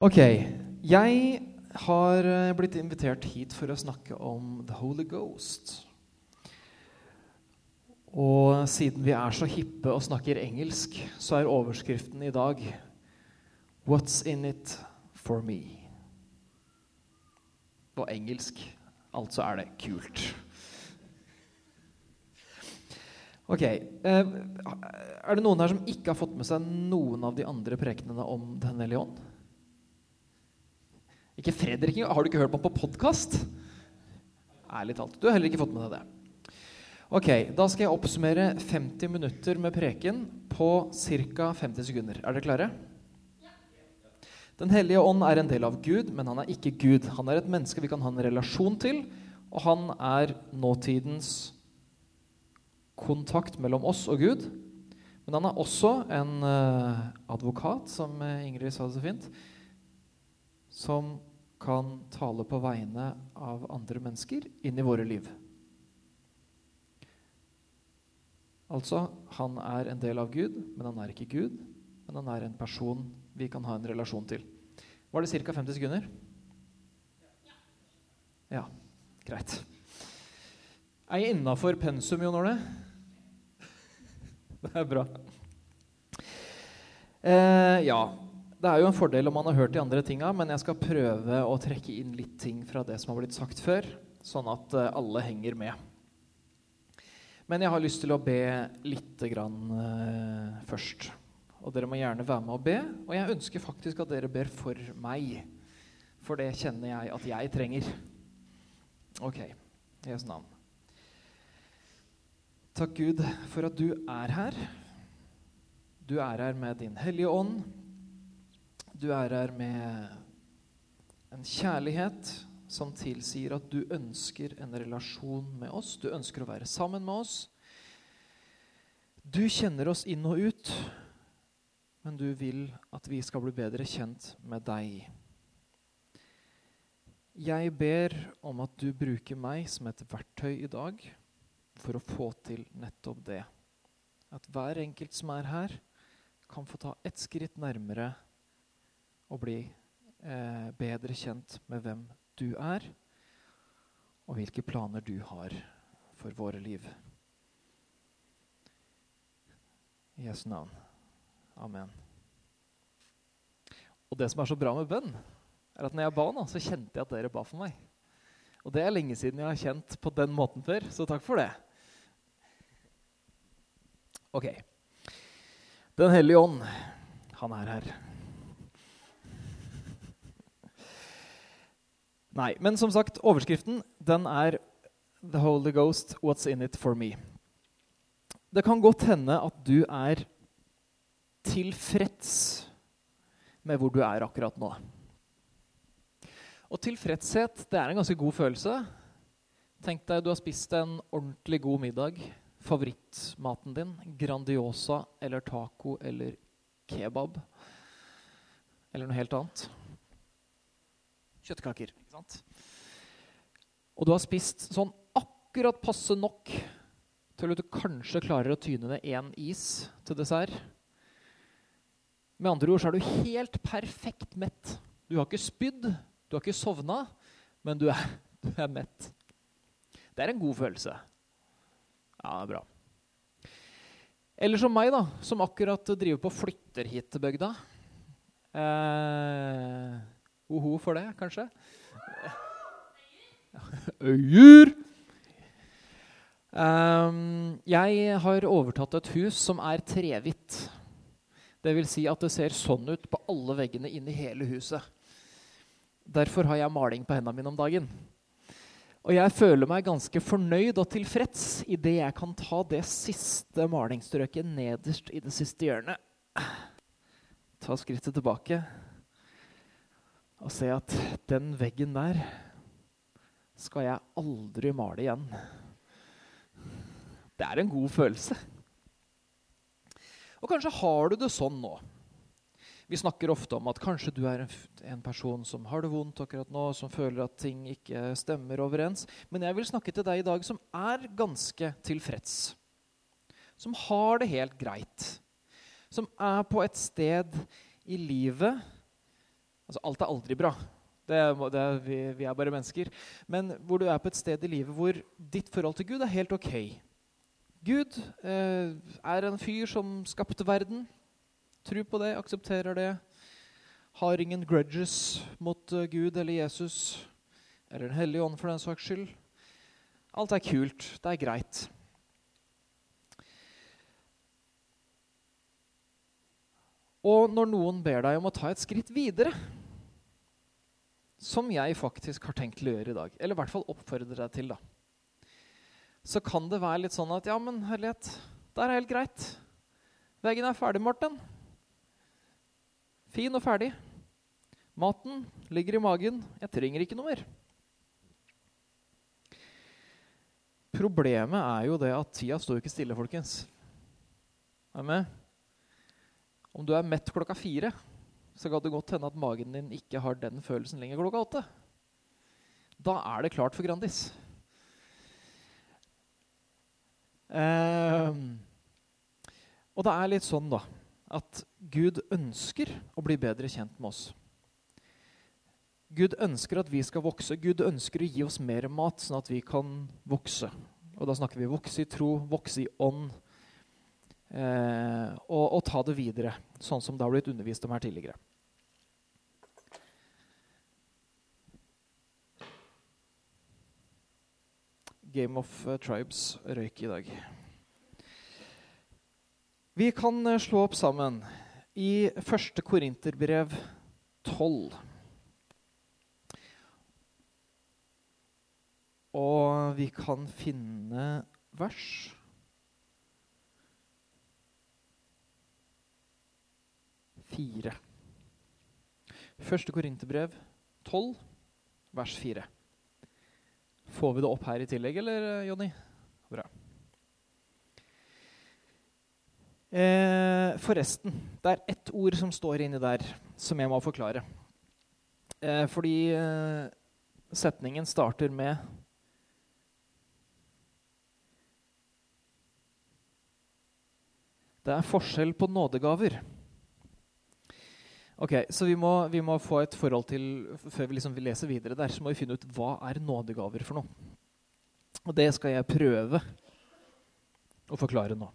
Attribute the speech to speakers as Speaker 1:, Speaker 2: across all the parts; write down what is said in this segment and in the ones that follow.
Speaker 1: Ok, jeg har eh, blitt invitert hit for å snakke om The Holy Ghost. Og siden vi er så hippe og snakker engelsk, så er overskriften i dag What's in it for me? På engelsk. Altså er det kult. Ok. eh, Er det noen her som ikke har fått med seg noen av de andre prekenene om Den hellige ånd? Ikke Fredrik engang. Har du ikke hørt på på podkast? Ærlig talt. Du har heller ikke fått med deg det. Ok, Da skal jeg oppsummere 50 minutter med preken på ca. 50 sekunder. Er dere klare? Den hellige ånd er en del av Gud, men han er ikke Gud. Han er et menneske vi kan ha en relasjon til, og han er nåtidens kontakt mellom oss og Gud. Men han er også en eh, advokat, som eh, Ingrid sa det så fint, som kan tale på vegne av andre mennesker inn i våre liv. Altså, han er en del av Gud, men han er ikke Gud. Men han er en person vi kan ha en relasjon til. Var det ca. 50 sekunder? Ja. Greit. Er jeg innafor pensum, Jon Arne? Det er bra. Eh, ja. Det er jo en fordel om man har hørt de andre tinga, men jeg skal prøve å trekke inn litt ting fra det som har blitt sagt før, sånn at eh, alle henger med. Men jeg har lyst til å be lite grann eh, først. Og dere må gjerne være med og be. Og jeg ønsker faktisk at dere ber for meg. For det kjenner jeg at jeg trenger. Ok, Jesu navn. Takk, Gud, for at du er her. Du er her med din hellige ånd. Du er her med en kjærlighet som tilsier at du ønsker en relasjon med oss. Du ønsker å være sammen med oss. Du kjenner oss inn og ut, men du vil at vi skal bli bedre kjent med deg. Jeg ber om at du bruker meg som et verktøy i dag for å få til nettopp det. At hver enkelt som er her, kan få ta ett skritt nærmere og bli eh, bedre kjent med hvem du er, og hvilke planer du har for våre liv. I Jesu navn. Amen. Og det som er så bra med bønn, er at når jeg ba nå, så kjente jeg at dere ba for meg. Og det er lenge siden jeg har kjent på den måten før, så takk for det. Ok. Den hellige ånd, han er her. Nei, men som sagt, overskriften den er The Holy Ghost, What's in it for me? Det kan godt hende at du er tilfreds med hvor du er akkurat nå. Og tilfredshet det er en ganske god følelse. Tenk deg du har spist en ordentlig god middag. Favorittmaten din. Grandiosa eller taco eller kebab. Eller noe helt annet. Kjøttkaker. ikke sant? Og du har spist sånn akkurat passe nok til at du kanskje klarer å tyne ned én is til dessert. Med andre ord så er du helt perfekt mett. Du har ikke spydd, du har ikke sovna, men du er, du er mett. Det er en god følelse. Ja, det er bra. Eller som meg, da, som akkurat driver på flytter hit til bygda. Eh, Oho for det, kanskje? Øyer! Um, jeg har overtatt et hus som er trehvitt. Det vil si at det ser sånn ut på alle veggene inni hele huset. Derfor har jeg maling på hendene mine om dagen. Og jeg føler meg ganske fornøyd og tilfreds idet jeg kan ta det siste malingsstrøket nederst i det siste hjørnet. Ta skrittet tilbake og se at den veggen der skal jeg aldri male igjen. Det er en god følelse. Og kanskje har du det sånn nå. Vi snakker ofte om at kanskje du er en person som har det vondt akkurat nå, som føler at ting ikke stemmer overens. Men jeg vil snakke til deg i dag som er ganske tilfreds. Som har det helt greit. Som er på et sted i livet Altså, alt er aldri bra. Det, det, vi, vi, er bare mennesker. Men hvor du er på et sted i livet hvor ditt forhold til Gud er helt ok. Gud eh, er en fyr som skapte verden. Tror på det, aksepterer det. Har ingen grudges mot uh, Gud eller Jesus eller Den hellige ånd, for den saks skyld. Alt er kult. Det er greit. Og når noen ber deg om å ta et skritt videre, som jeg faktisk har tenkt å gjøre i dag, eller i hvert fall oppfordre deg til, da, så kan det være litt sånn at Ja, men herlighet, det er helt greit. Veggen er ferdig, Morten. Fin og ferdig. Maten ligger i magen. Jeg trenger ikke noe mer. Problemet er jo det at tida står ikke stille, folkens. Er med? Om du er mett klokka fire, så kan det godt hende at magen din ikke har den følelsen lenger klokka åtte. Da er det klart for Grandis. Eh, og det er litt sånn da, at Gud ønsker å bli bedre kjent med oss. Gud ønsker at vi skal vokse. Gud ønsker å gi oss mer mat, sånn at vi kan vokse. Og da snakker vi vokse i tro, vokse i ånd. Eh, og, og, ta det videre, sånn som det har blitt undervist om her tidligere. Game of uh, Tribes røyk i dag. Vi kan uh, slå opp sammen i første Korinterbrev 12. Og vi kan finne vers. Fire. Første Korinterbrev 12, vers 4. Får vi det opp her i tillegg, eller, eh, Jonny? Bra. Eh, forresten, det er ett ord som står inni der, som jeg må forklare. Eh, fordi eh, setningen starter med Det er forskjell på nådegaver. Ok, Så vi må, vi må, få et forhold til Før vi liksom vil lese videre der, så må vi finne ut hva er nådegaver for noe. Og det skal jeg prøve å forklare nå.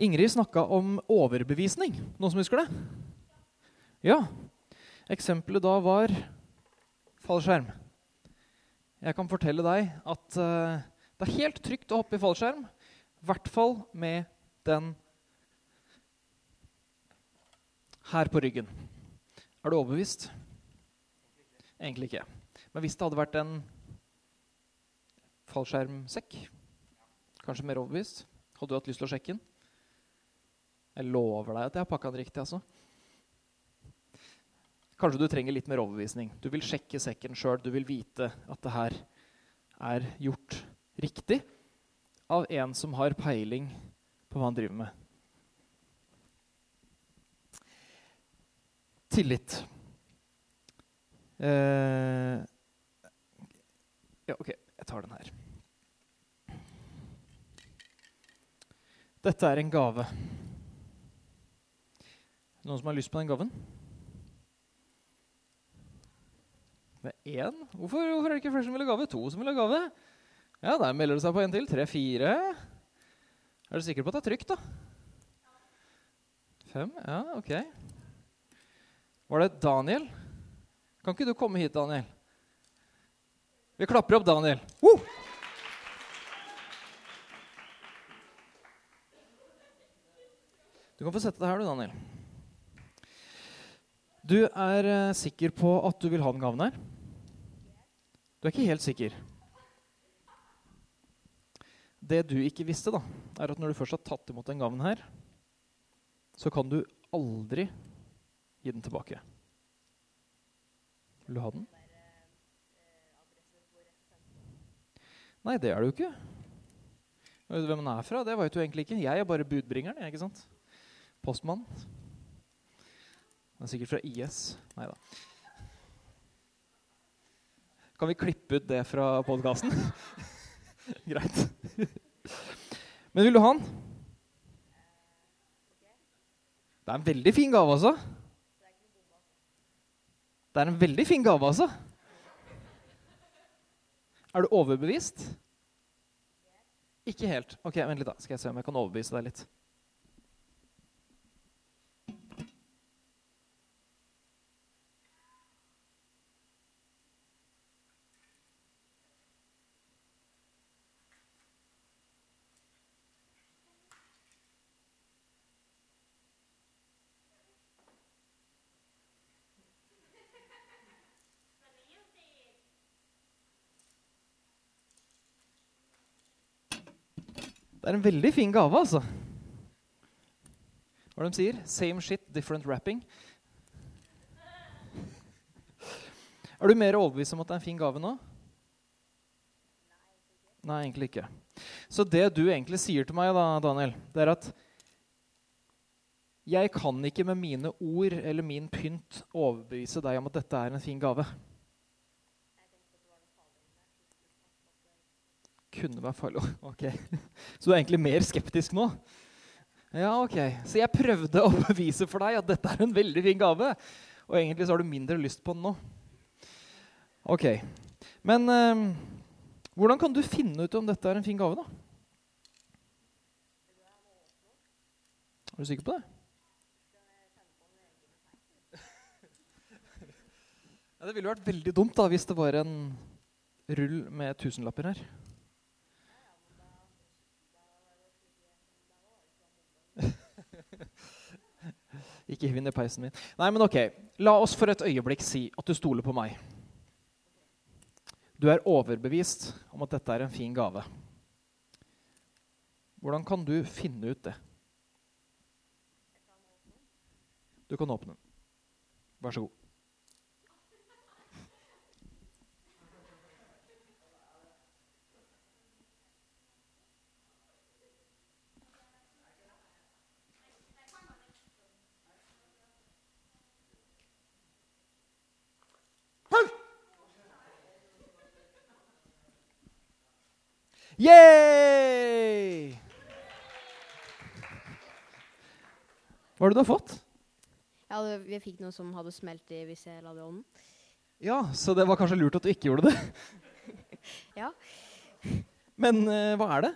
Speaker 1: Ingrid snakka om overbevisning. Noen som husker det? Ja. Eksempelet da var fallskjerm. Jeg kan fortelle deg at uh, det er helt trygt å hoppe i fallskjerm. I hvert fall med den her på ryggen. Er du overbevist? Egentlig ikke. Men hvis det hadde vært en fallskjermsekk, kanskje mer overbevist, hadde du hatt lyst til å sjekke den? Jeg lover deg at jeg har pakka den riktig. altså. Kanskje du trenger litt mer overbevisning. Du vil sjekke sekken sjøl. Du vil vite at det her er gjort riktig av en som har peiling på hva han driver med. Tillit. Eh, ja, OK, jeg tar den her. Dette er en gave. Noen som har lyst på den gaven? Det er én? Hvorfor, hvorfor er det ikke flere som vil ha gave? To som vil ha gave? Ja, der melder det seg på en til. Tre-fire. Er du sikker på at det er trygt, da? Fem? Ja, ok. Var det Daniel? Kan ikke du komme hit, Daniel? Vi klapper opp Daniel. Uh! Du kan få sette deg her, du, Daniel. Du er uh, sikker på at du vil ha den gaven her? Du er ikke helt sikker. Det du ikke visste, da, er at når du først har tatt imot den gaven her, så kan du aldri gi den tilbake. Vil du ha den? Nei, det er du ikke. Hvem han er fra, det veit du egentlig ikke. Jeg er bare budbringeren. ikke sant? Postmann. Han er sikkert fra IS. Nei da. Kan vi klippe ut det fra podkasten? Greit. Men vil du ha den? Det er en veldig fin gave, altså. Det er en veldig fin gave, altså. Er du overbevist? Ikke helt. Ok, Vent litt, da. Skal jeg se om jeg kan overbevise deg litt. Det er en veldig fin gave, altså. Hva er det de sier? Same shit, different wrapping. Er du mer overbevist om at det er en fin gave nå? Nei, egentlig ikke. Så det du egentlig sier til meg, da, Daniel, det er at jeg kan ikke med mine ord eller min pynt overbevise deg om at dette er en fin gave. Kunne være farlig. Ok. Så du er egentlig mer skeptisk nå? Ja, ok. Så jeg prøvde å bevise for deg at dette er en veldig fin gave. Og egentlig så har du mindre lyst på den nå. Ok. Men eh, hvordan kan du finne ut om dette er en fin gave, da? Er du sikker på det? Ja, det ville vært veldig dumt da, hvis det var en rull med tusenlapper her. Ikke hiv inn i peisen min. Nei, men ok. La oss for et øyeblikk si at du stoler på meg. Du er overbevist om at dette er en fin gave. Hvordan kan du finne ut det? Du kan åpne den. Vær så god. Yay! Hva er det du har fått?
Speaker 2: Ja, det, vi fikk noe som hadde smelt i hvis jeg la det i ovnen.
Speaker 1: Ja, Så det var kanskje lurt at du ikke gjorde det.
Speaker 2: Ja.
Speaker 1: Men uh, hva er det?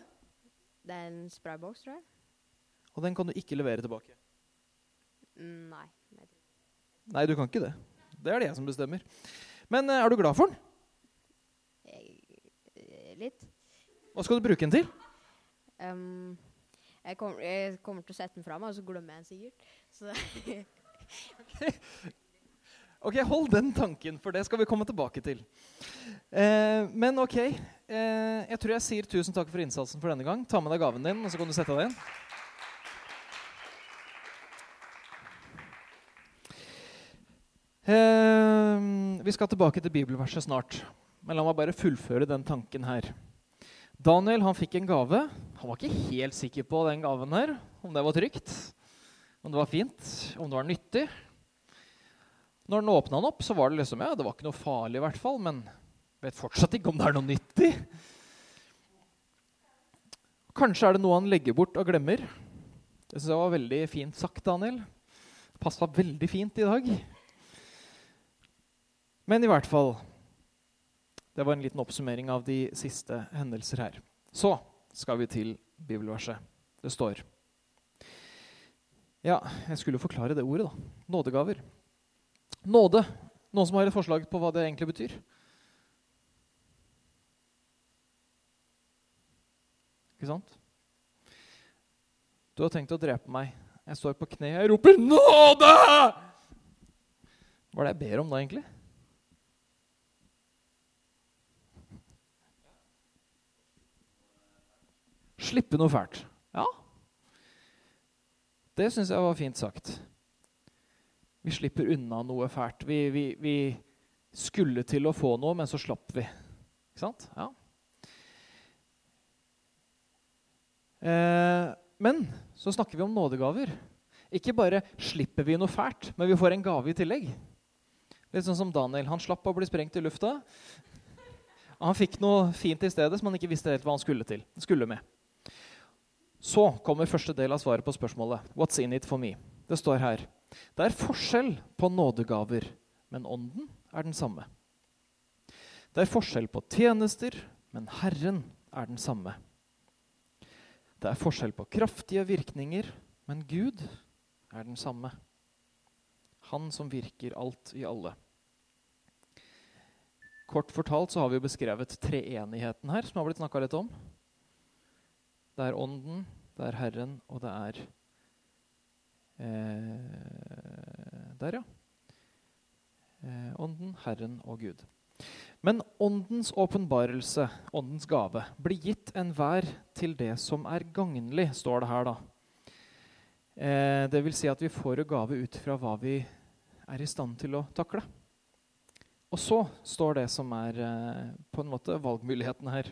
Speaker 2: Det er en spraybox, tror jeg.
Speaker 1: Og den kan du ikke levere tilbake.
Speaker 2: Mm, nei.
Speaker 1: Nei, du kan ikke det. Det er det jeg som bestemmer. Men eh, er du glad for den?
Speaker 2: Jeg, eh, litt.
Speaker 1: Hva skal du bruke den til?
Speaker 2: Um, jeg, kommer, jeg kommer til å sette den fra meg, og så glemmer jeg den sikkert. Så
Speaker 1: Ok, Hold den tanken, for det skal vi komme tilbake til. Eh, men ok, eh, jeg tror jeg sier tusen takk for innsatsen for denne gang. Ta med deg gaven din, og så kan du sette deg inn. Eh, vi skal tilbake til bibelverset snart, men la meg bare fullføre den tanken her. Daniel han fikk en gave. Han var ikke helt sikker på den gaven her, om det var trygt, om det var fint, om det var nyttig. Når den åpna opp, så var det liksom, ja, det var ikke noe farlig, i hvert fall, men vet fortsatt ikke om det er noe nyttig. Kanskje er det noe han legger bort og glemmer. Det synes jeg var veldig fint sagt, Daniel. Passa veldig fint i dag. Men i hvert fall Det var en liten oppsummering av de siste hendelser her. Så skal vi til bibelverset. Det står Ja, jeg skulle jo forklare det ordet, da. Nådegaver. Nåde. Noen som har et forslag på hva det egentlig betyr? Ikke sant? Du har tenkt å drepe meg. Jeg står på kne, jeg roper 'nåde'! Hva er det jeg ber om da, egentlig? Slippe noe fælt. Ja. Det syns jeg var fint sagt. Vi slipper unna noe fælt. Vi, vi, vi skulle til å få noe, men så slapp vi. Ikke sant? Ja. Eh, men så snakker vi om nådegaver. Ikke bare slipper vi noe fælt, men vi får en gave i tillegg. Litt sånn som Daniel. Han slapp å bli sprengt i lufta. Han fikk noe fint i stedet som han ikke visste helt hva han skulle til. skulle med. Så kommer første del av svaret på spørsmålet. What's in it for me? Det står her Det er forskjell på nådegaver, men ånden er den samme. Det er forskjell på tjenester, men Herren er den samme. Det er forskjell på kraftige virkninger, men Gud er den samme. Han som virker alt i alle. Kort fortalt så har vi beskrevet treenigheten her, som har blitt snakka litt om. Det er Ånden, det er Herren, og det er eh, Der, ja. Eh, ånden, Herren og Gud. Men Åndens åpenbarelse, Åndens gave, blir gitt enhver til det som er gagnlig, står det her. da. Eh, det vil si at vi får en gave ut fra hva vi er i stand til å takle. Og så står det som er eh, på en måte valgmuligheten her.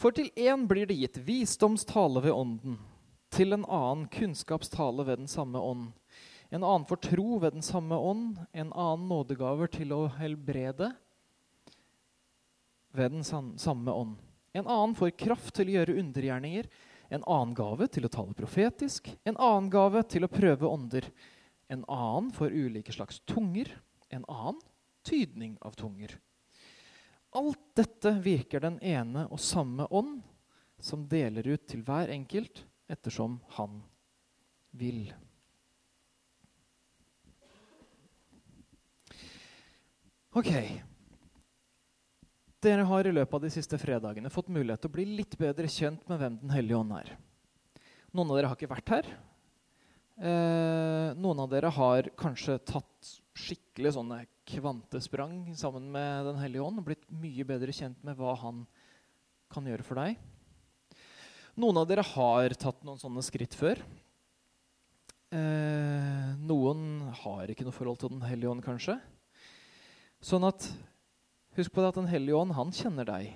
Speaker 1: For til én blir det gitt visdomstale ved Ånden, til en annen kunnskapstale ved den samme ånd, en annen for tro ved den samme ånd, en annen nådegaver til å helbrede ved den samme ånd. En annen får kraft til å gjøre undergjerninger, en annen gave til å tale profetisk, en annen gave til å prøve ånder, en annen får ulike slags tunger, en annen tydning av tunger. Alt dette virker den ene og samme ånd, som deler ut til hver enkelt ettersom han vil. Ok. Dere har i løpet av de siste fredagene fått mulighet til å bli litt bedre kjent med hvem Den hellige ånd er. Noen av dere har ikke vært her. Eh, noen av dere har kanskje tatt skikkelig sånne kvantesprang sammen med Den hellige ånd blitt mye bedre kjent med hva han kan gjøre for deg. Noen av dere har tatt noen sånne skritt før. Eh, noen har ikke noe forhold til Den hellige ånd, kanskje. Sånn at Husk på det at Den hellige ånd, han kjenner deg.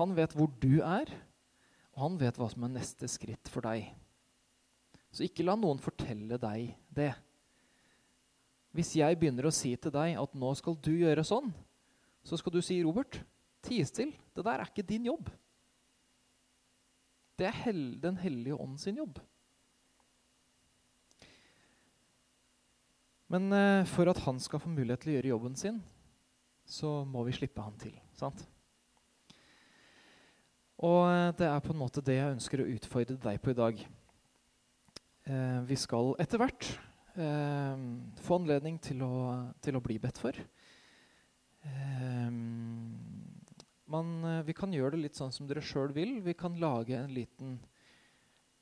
Speaker 1: Han vet hvor du er, og han vet hva som er neste skritt for deg. Så ikke la noen fortelle deg det. Hvis jeg begynner å si til deg at nå skal du gjøre sånn, så skal du si, 'Robert, tie still. Det der er ikke din jobb.' Det er hel Den hellige ånd sin jobb. Men eh, for at han skal få mulighet til å gjøre jobben sin, så må vi slippe han til. sant? Og eh, det er på en måte det jeg ønsker å utfordre deg på i dag. Eh, vi skal etter hvert eh, få anledning til å, til å, bli bedt for. Eh, man, vi kan gjøre det litt sånn som dere sjøl vil. Vi kan lage en liten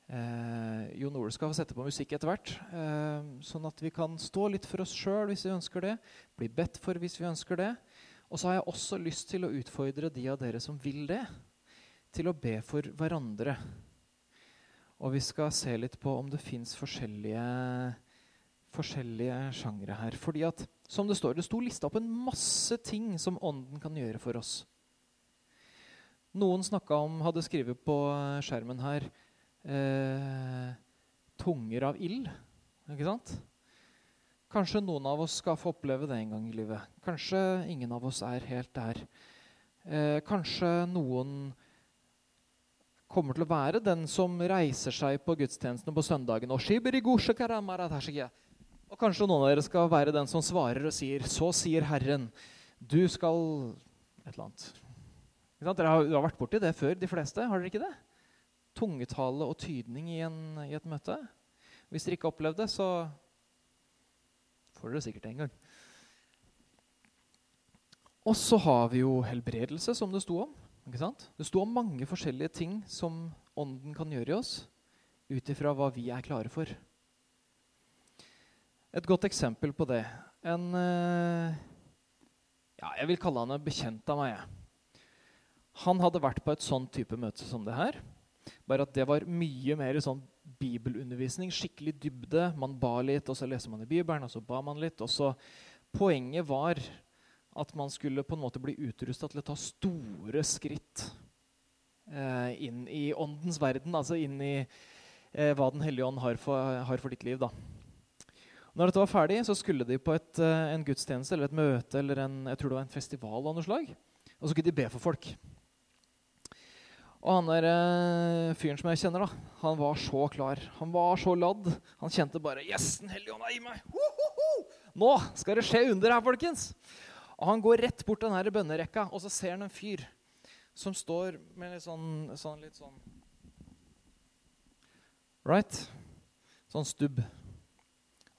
Speaker 1: Eh, Jon Ole skal sette på musikk etter hvert, eh, sånn at vi kan stå litt for oss sjøl hvis vi ønsker det. Bli bedt for hvis vi ønsker det. Og så har jeg også lyst til å utfordre de av dere som vil det, til å be for hverandre. Og vi skal se litt på om det fins forskjellige, forskjellige sjangre her. Fordi at, som det står, det sto lista opp en masse ting som Ånden kan gjøre for oss. Noen om, hadde skrevet på skjermen her eh, tunger av ild. Ikke sant? Kanskje noen av oss skal få oppleve det en gang i livet. Kanskje ingen av oss er helt der. Eh, kanskje noen kommer til å være den som reiser seg på gudstjenestene på søndagen og og kanskje noen av dere skal være den som svarer og sier 'Så sier Herren'. Du skal Et eller annet. Dere har, har vært borti det før, de fleste? Har dere ikke det? tungetale og tydning i, en, i et møte. Hvis dere ikke har opplevd det, så får dere sikkert det en gang. Og så har vi jo helbredelse, som det sto om. ikke sant? Det sto om mange forskjellige ting som Ånden kan gjøre i oss, ut ifra hva vi er klare for. Et godt eksempel på det En eh, ja, Jeg vil kalle han en bekjent av meg. Han hadde vært på et sånn type møte som det her. Bare at det var mye mer sånn bibelundervisning. Skikkelig dybde. Man ba litt, og så leser man i Bibelen, og så ba man litt. og så Poenget var at man skulle på en måte bli utrusta til å ta store skritt eh, inn i åndens verden. Altså inn i eh, hva Den hellige ånd har for, har for ditt liv. da. Når dette var ferdig, så skulle de på et, eh, en gudstjeneste eller et møte eller en, jeg tror det var en festival av noe slag. Og så skulle de be for folk. Og han der eh, fyren som jeg kjenner, da, han var så klar. Han var så ladd. Han kjente bare Yes, Den hellige ånd er i meg! Ho, ho, ho! Nå skal det skje under her, folkens! Og Han går rett bort den her bønnerekka, og så ser han en fyr som står med litt sånn, sånn, litt sånn Right? Sånn stubb.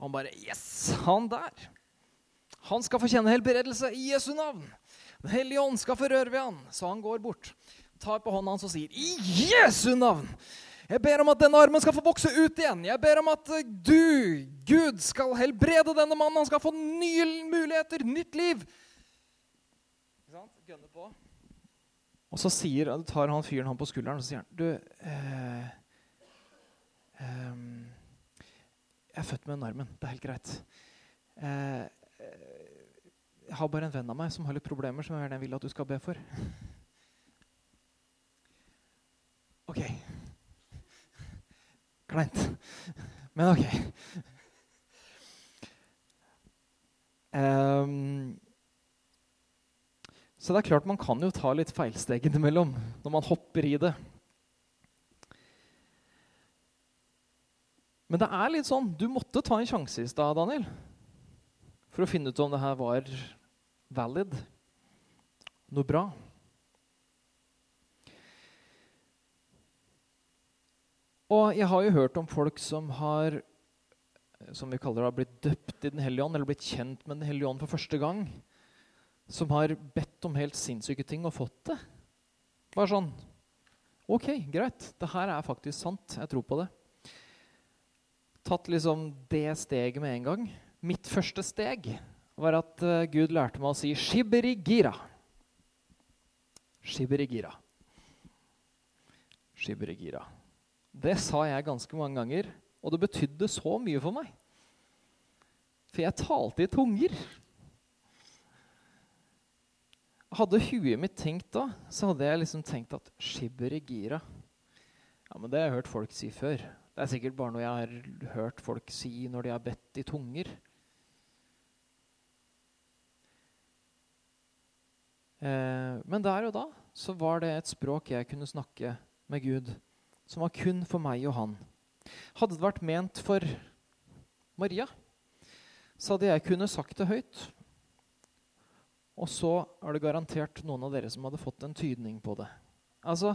Speaker 1: Og han bare Yes, han der! Han skal få kjenne helbredelse i Jesu navn! Den hellige ånd skal få røre ved han. Så han går bort tar på hånda hans og sier, 'I Jesu navn!' Jeg ber om at denne armen skal få vokse ut igjen. Jeg ber om at eh, du, Gud, skal helbrede denne mannen. Han skal få nye muligheter, nytt liv. Ikke sant? Gønner på. Og så sier, tar han fyren han på skulderen og sier han, du eh, Jeg er født med den armen. Det er helt greit. Eh, jeg har bare en venn av meg som har litt problemer, som jeg vil at du skal be for. OK. Kleint. Men OK. Um, så det er klart man kan jo ta litt feilsteg innimellom når man hopper i det. Men det er litt sånn Du måtte ta en sjanse i stad, Daniel, for å finne ut om det her var valid. Noe bra. Og jeg har jo hørt om folk som har som vi kaller det, blitt døpt i Den hellige ånd, eller blitt kjent med Den hellige ånd for første gang. Som har bedt om helt sinnssyke ting og fått det. Bare sånn Ok, greit. Det her er faktisk sant. Jeg tror på det. Tatt liksom det steget med en gang. Mitt første steg var at uh, Gud lærte meg å si 'shibirigira'. Shibirigira. Shibirigira. Det sa jeg ganske mange ganger, og det betydde så mye for meg. For jeg talte i tunger. Hadde huet mitt tenkt da, så hadde jeg liksom tenkt at gira. Ja, men det har jeg hørt folk si før. Det er sikkert bare noe jeg har hørt folk si når de har bedt i tunger. Eh, men der og da så var det et språk jeg kunne snakke med Gud som var kun for meg og han. Hadde det vært ment for Maria, så hadde jeg kunnet sagt det høyt. Og så er det garantert noen av dere som hadde fått en tydning på det. Altså,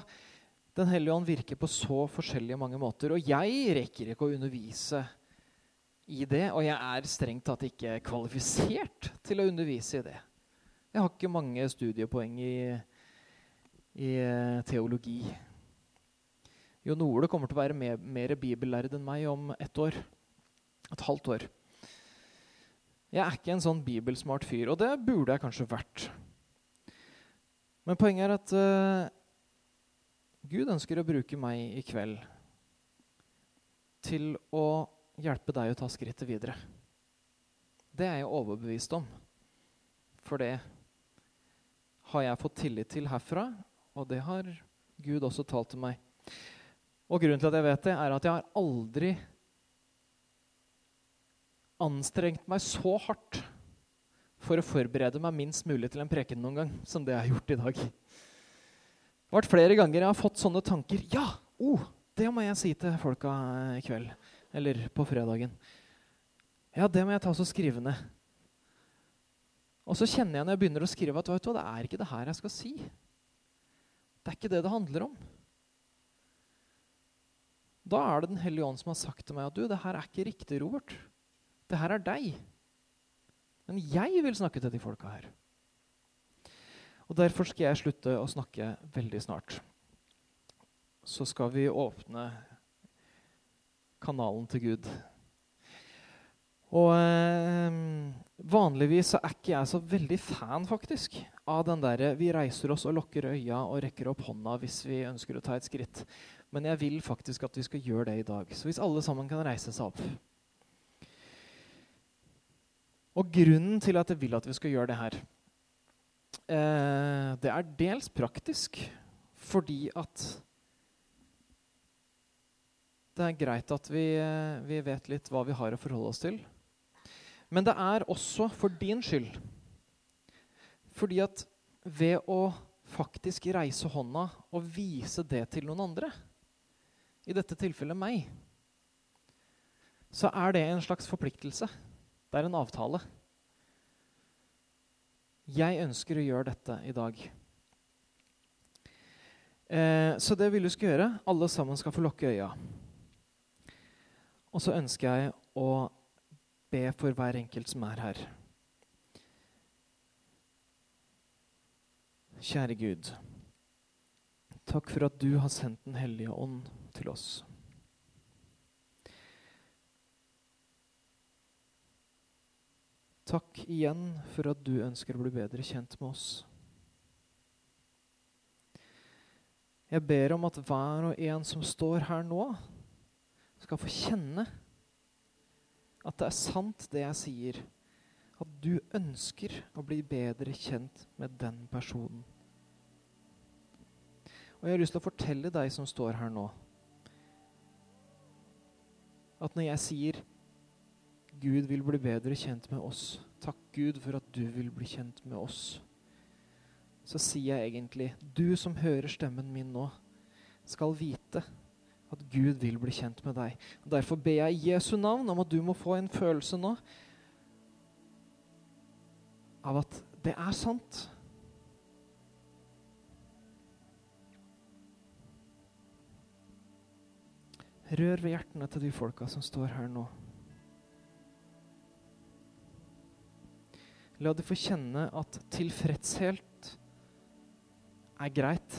Speaker 1: Den hellige ånd virker på så forskjellige mange måter. Og jeg rekker ikke å undervise i det, og jeg er strengt tatt ikke kvalifisert til å undervise i det. Jeg har ikke mange studiepoeng i, i eh, teologi. Jon Ole kommer til å være mer, mer bibellærd enn meg om ett år. Et halvt år. Jeg er ikke en sånn bibelsmart fyr, og det burde jeg kanskje vært. Men poenget er at uh, Gud ønsker å bruke meg i kveld til å hjelpe deg å ta skrittet videre. Det er jeg overbevist om. For det har jeg fått tillit til herfra, og det har Gud også talt til meg. Og grunnen til at jeg vet det, er at jeg har aldri anstrengt meg så hardt for å forberede meg minst mulig til en preken noen gang som det jeg har gjort i dag. Vært flere ganger jeg har fått sånne tanker. Ja, oh, det må jeg si til folka i kveld. Eller på fredagen. Ja, det må jeg ta og skrive ned. Og så kjenner jeg når jeg begynner å skrive, at vet du, det er ikke det her jeg skal si. Det er ikke det det handler om. Da er det Den hellige ånd som har sagt til meg at du, det her er ikke riktig, Robert. Det her er deg. Men jeg vil snakke til de folka her. Og Derfor skal jeg slutte å snakke veldig snart. Så skal vi åpne kanalen til Gud. Og eh, Vanligvis så er ikke jeg så veldig fan faktisk, av den derre vi reiser oss og lukker øya og rekker opp hånda hvis vi ønsker å ta et skritt. Men jeg vil faktisk at vi skal gjøre det i dag. Så hvis alle sammen kan reise seg opp Og grunnen til at jeg vil at vi skal gjøre det her, eh, det er dels praktisk fordi at det er greit at vi, eh, vi, vet litt hva vi har å forholde oss til. Men det er også for din skyld. Fordi at ved å faktisk reise hånda og vise det til noen andre, i dette tilfellet meg, så er det en slags forpliktelse. Det er en avtale. Jeg ønsker å gjøre dette i dag. Eh, så det vil du skal gjøre. Alle sammen skal få lukke øya. Og så ønsker jeg å be for hver enkelt som er her. Kjære Gud. Takk for at du har sendt Den hellige ånd til oss. Takk igjen for at du ønsker å bli bedre kjent med oss. Jeg ber om at hver og en som står her nå, skal få kjenne at det er sant, det jeg sier. At du ønsker å bli bedre kjent med den personen. Og jeg har lyst til å fortelle deg som står her nå, at når jeg sier Gud vil bli bedre kjent med oss, takk Gud for at du vil bli kjent med oss, så sier jeg egentlig du som hører stemmen min nå, skal vite at Gud vil bli kjent med deg. Og derfor ber jeg i Jesu navn om at du må få en følelse nå av at det er sant. Rør ved hjertene til de folka som står her nå. La de få kjenne at tilfredshet er greit.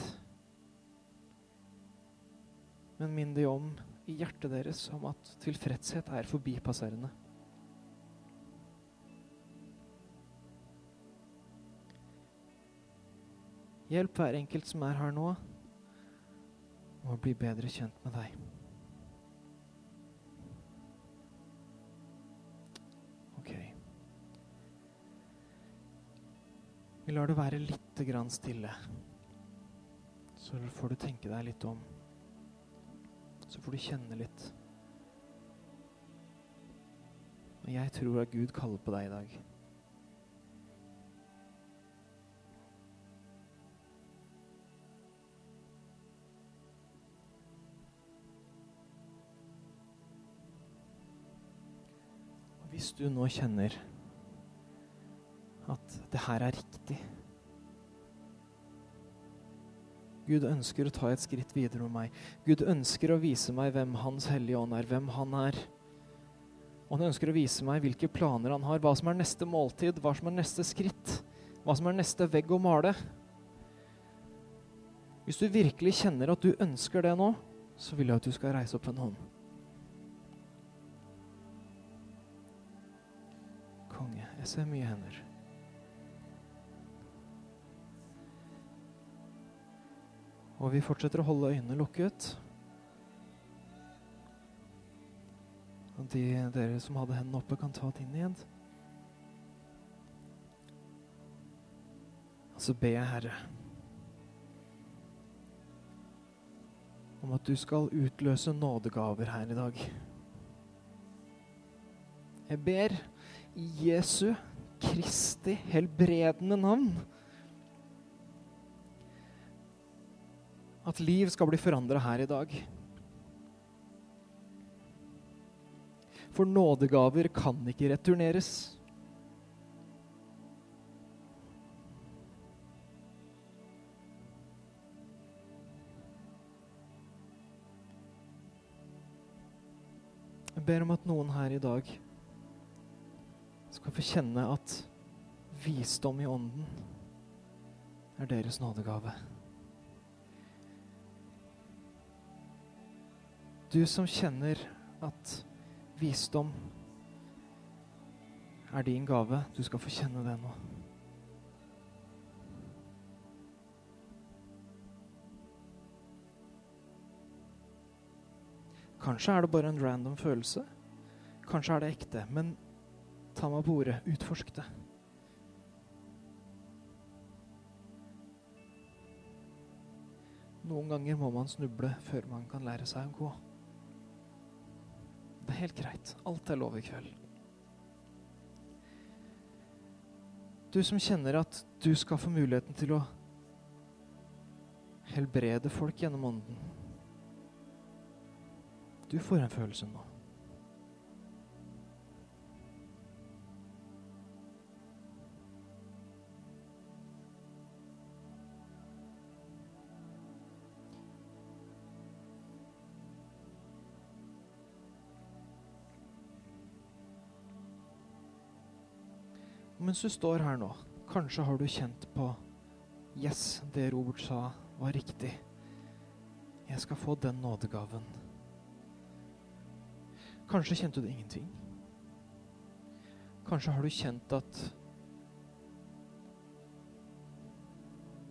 Speaker 1: Men minn de om i hjertet deres om at tilfredshet er forbipasserende. Hjelp hver enkelt som er her nå, å bli bedre kjent med deg. Vi lar det være litt grann stille. Så får du tenke deg litt om. Så får du kjenne litt. Og jeg tror at Gud kaller på deg i dag. Hvis du nå kjenner at det her er riktig Gud ønsker å ta et skritt videre med meg. Gud ønsker å vise meg hvem Hans hellige ånd er, hvem han er. Og han ønsker å vise meg hvilke planer han har, hva som er neste måltid, hva som er neste skritt, hva som er neste vegg å male. Hvis du virkelig kjenner at du ønsker det nå, så vil jeg at du skal reise opp en hånd. Konge. Jeg ser mye hender. Og vi fortsetter å holde øynene lukket. Og de dere som hadde hendene oppe, kan ta det inn igjen. Og så ber jeg, Herre, om at du skal utløse nådegaver her i dag. Jeg ber Jesu Kristi helbredende navn at liv skal bli forandra her i dag. For nådegaver kan ikke returneres. Jeg ber om at noen her i dag skal få kjenne at visdom i ånden er deres nådegave. Du som kjenner at visdom er din gave, du skal få kjenne det nå. Kanskje er det bare en random følelse. Kanskje er det ekte. Men ta meg på ordet. Utforsk det. Noen ganger må man snuble før man kan lære seg å gå. Det er helt greit. Alt er lov i kveld. Du som kjenner at du skal få muligheten til å helbrede folk gjennom ånden. Du får en følelse nå. Mens du står her nå, kanskje har du kjent på Yes, det Robert sa, var riktig. Jeg skal få den nådegaven. Kanskje kjente du ingenting. Kanskje har du kjent at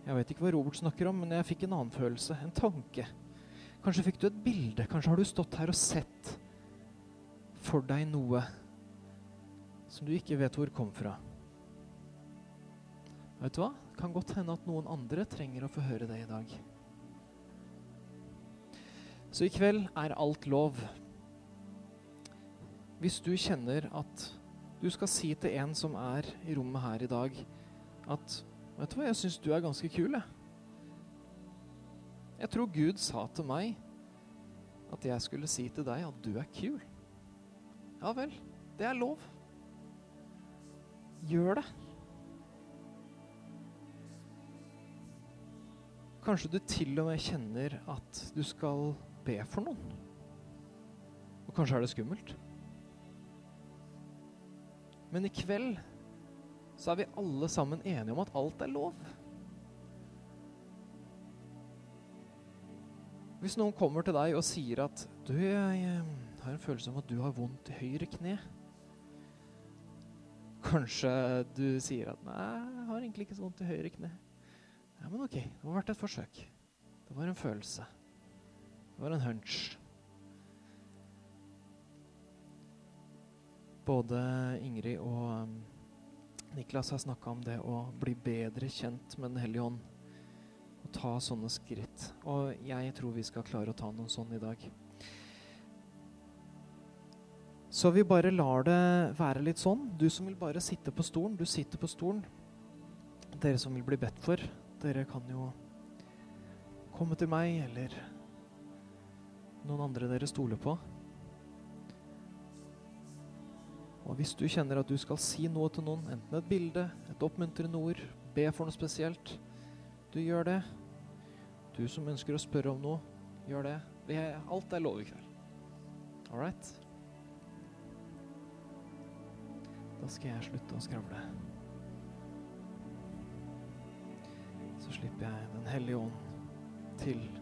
Speaker 1: Jeg vet ikke hva Robert snakker om, men jeg fikk en annen følelse, en tanke. Kanskje fikk du et bilde. Kanskje har du stått her og sett for deg noe som du ikke vet hvor kom fra. Vet du hva? Det kan godt hende at noen andre trenger å få høre det i dag. Så i kveld er alt lov. Hvis du kjenner at du skal si til en som er i rommet her i dag, at Vet du hva, jeg syns du er ganske kul, jeg. Jeg tror Gud sa til meg at jeg skulle si til deg at du er kul. Ja vel, det er lov. Gjør det. Kanskje du til og med kjenner at du skal be for noen. Og kanskje er det skummelt. Men i kveld så er vi alle sammen enige om at alt er lov. Hvis noen kommer til deg og sier at du, jeg har en følelse om at du har vondt i høyre kne. Kanskje du sier at nei, jeg har egentlig ikke så vondt i høyre kne. Ja, men ok, det har vært et forsøk. Det var en følelse. Det var en hunch. Både Ingrid og um, Niklas har snakka om det å bli bedre kjent med Den hellige ånd. Og ta sånne skritt. Og jeg tror vi skal klare å ta noen sånn i dag. Så vi bare lar det være litt sånn. Du som vil bare sitte på stolen, du sitter på stolen. Dere som vil bli bedt for, dere kan jo komme til meg eller noen andre dere stoler på. Og hvis du kjenner at du skal si noe til noen, enten et bilde, et oppmuntrende ord, be for noe spesielt, du gjør det. Du som ønsker å spørre om noe, gjør det. Alt er lov i kveld. All right? Da skal jeg slutte å skravle. Slipper jeg Den hellige ånd til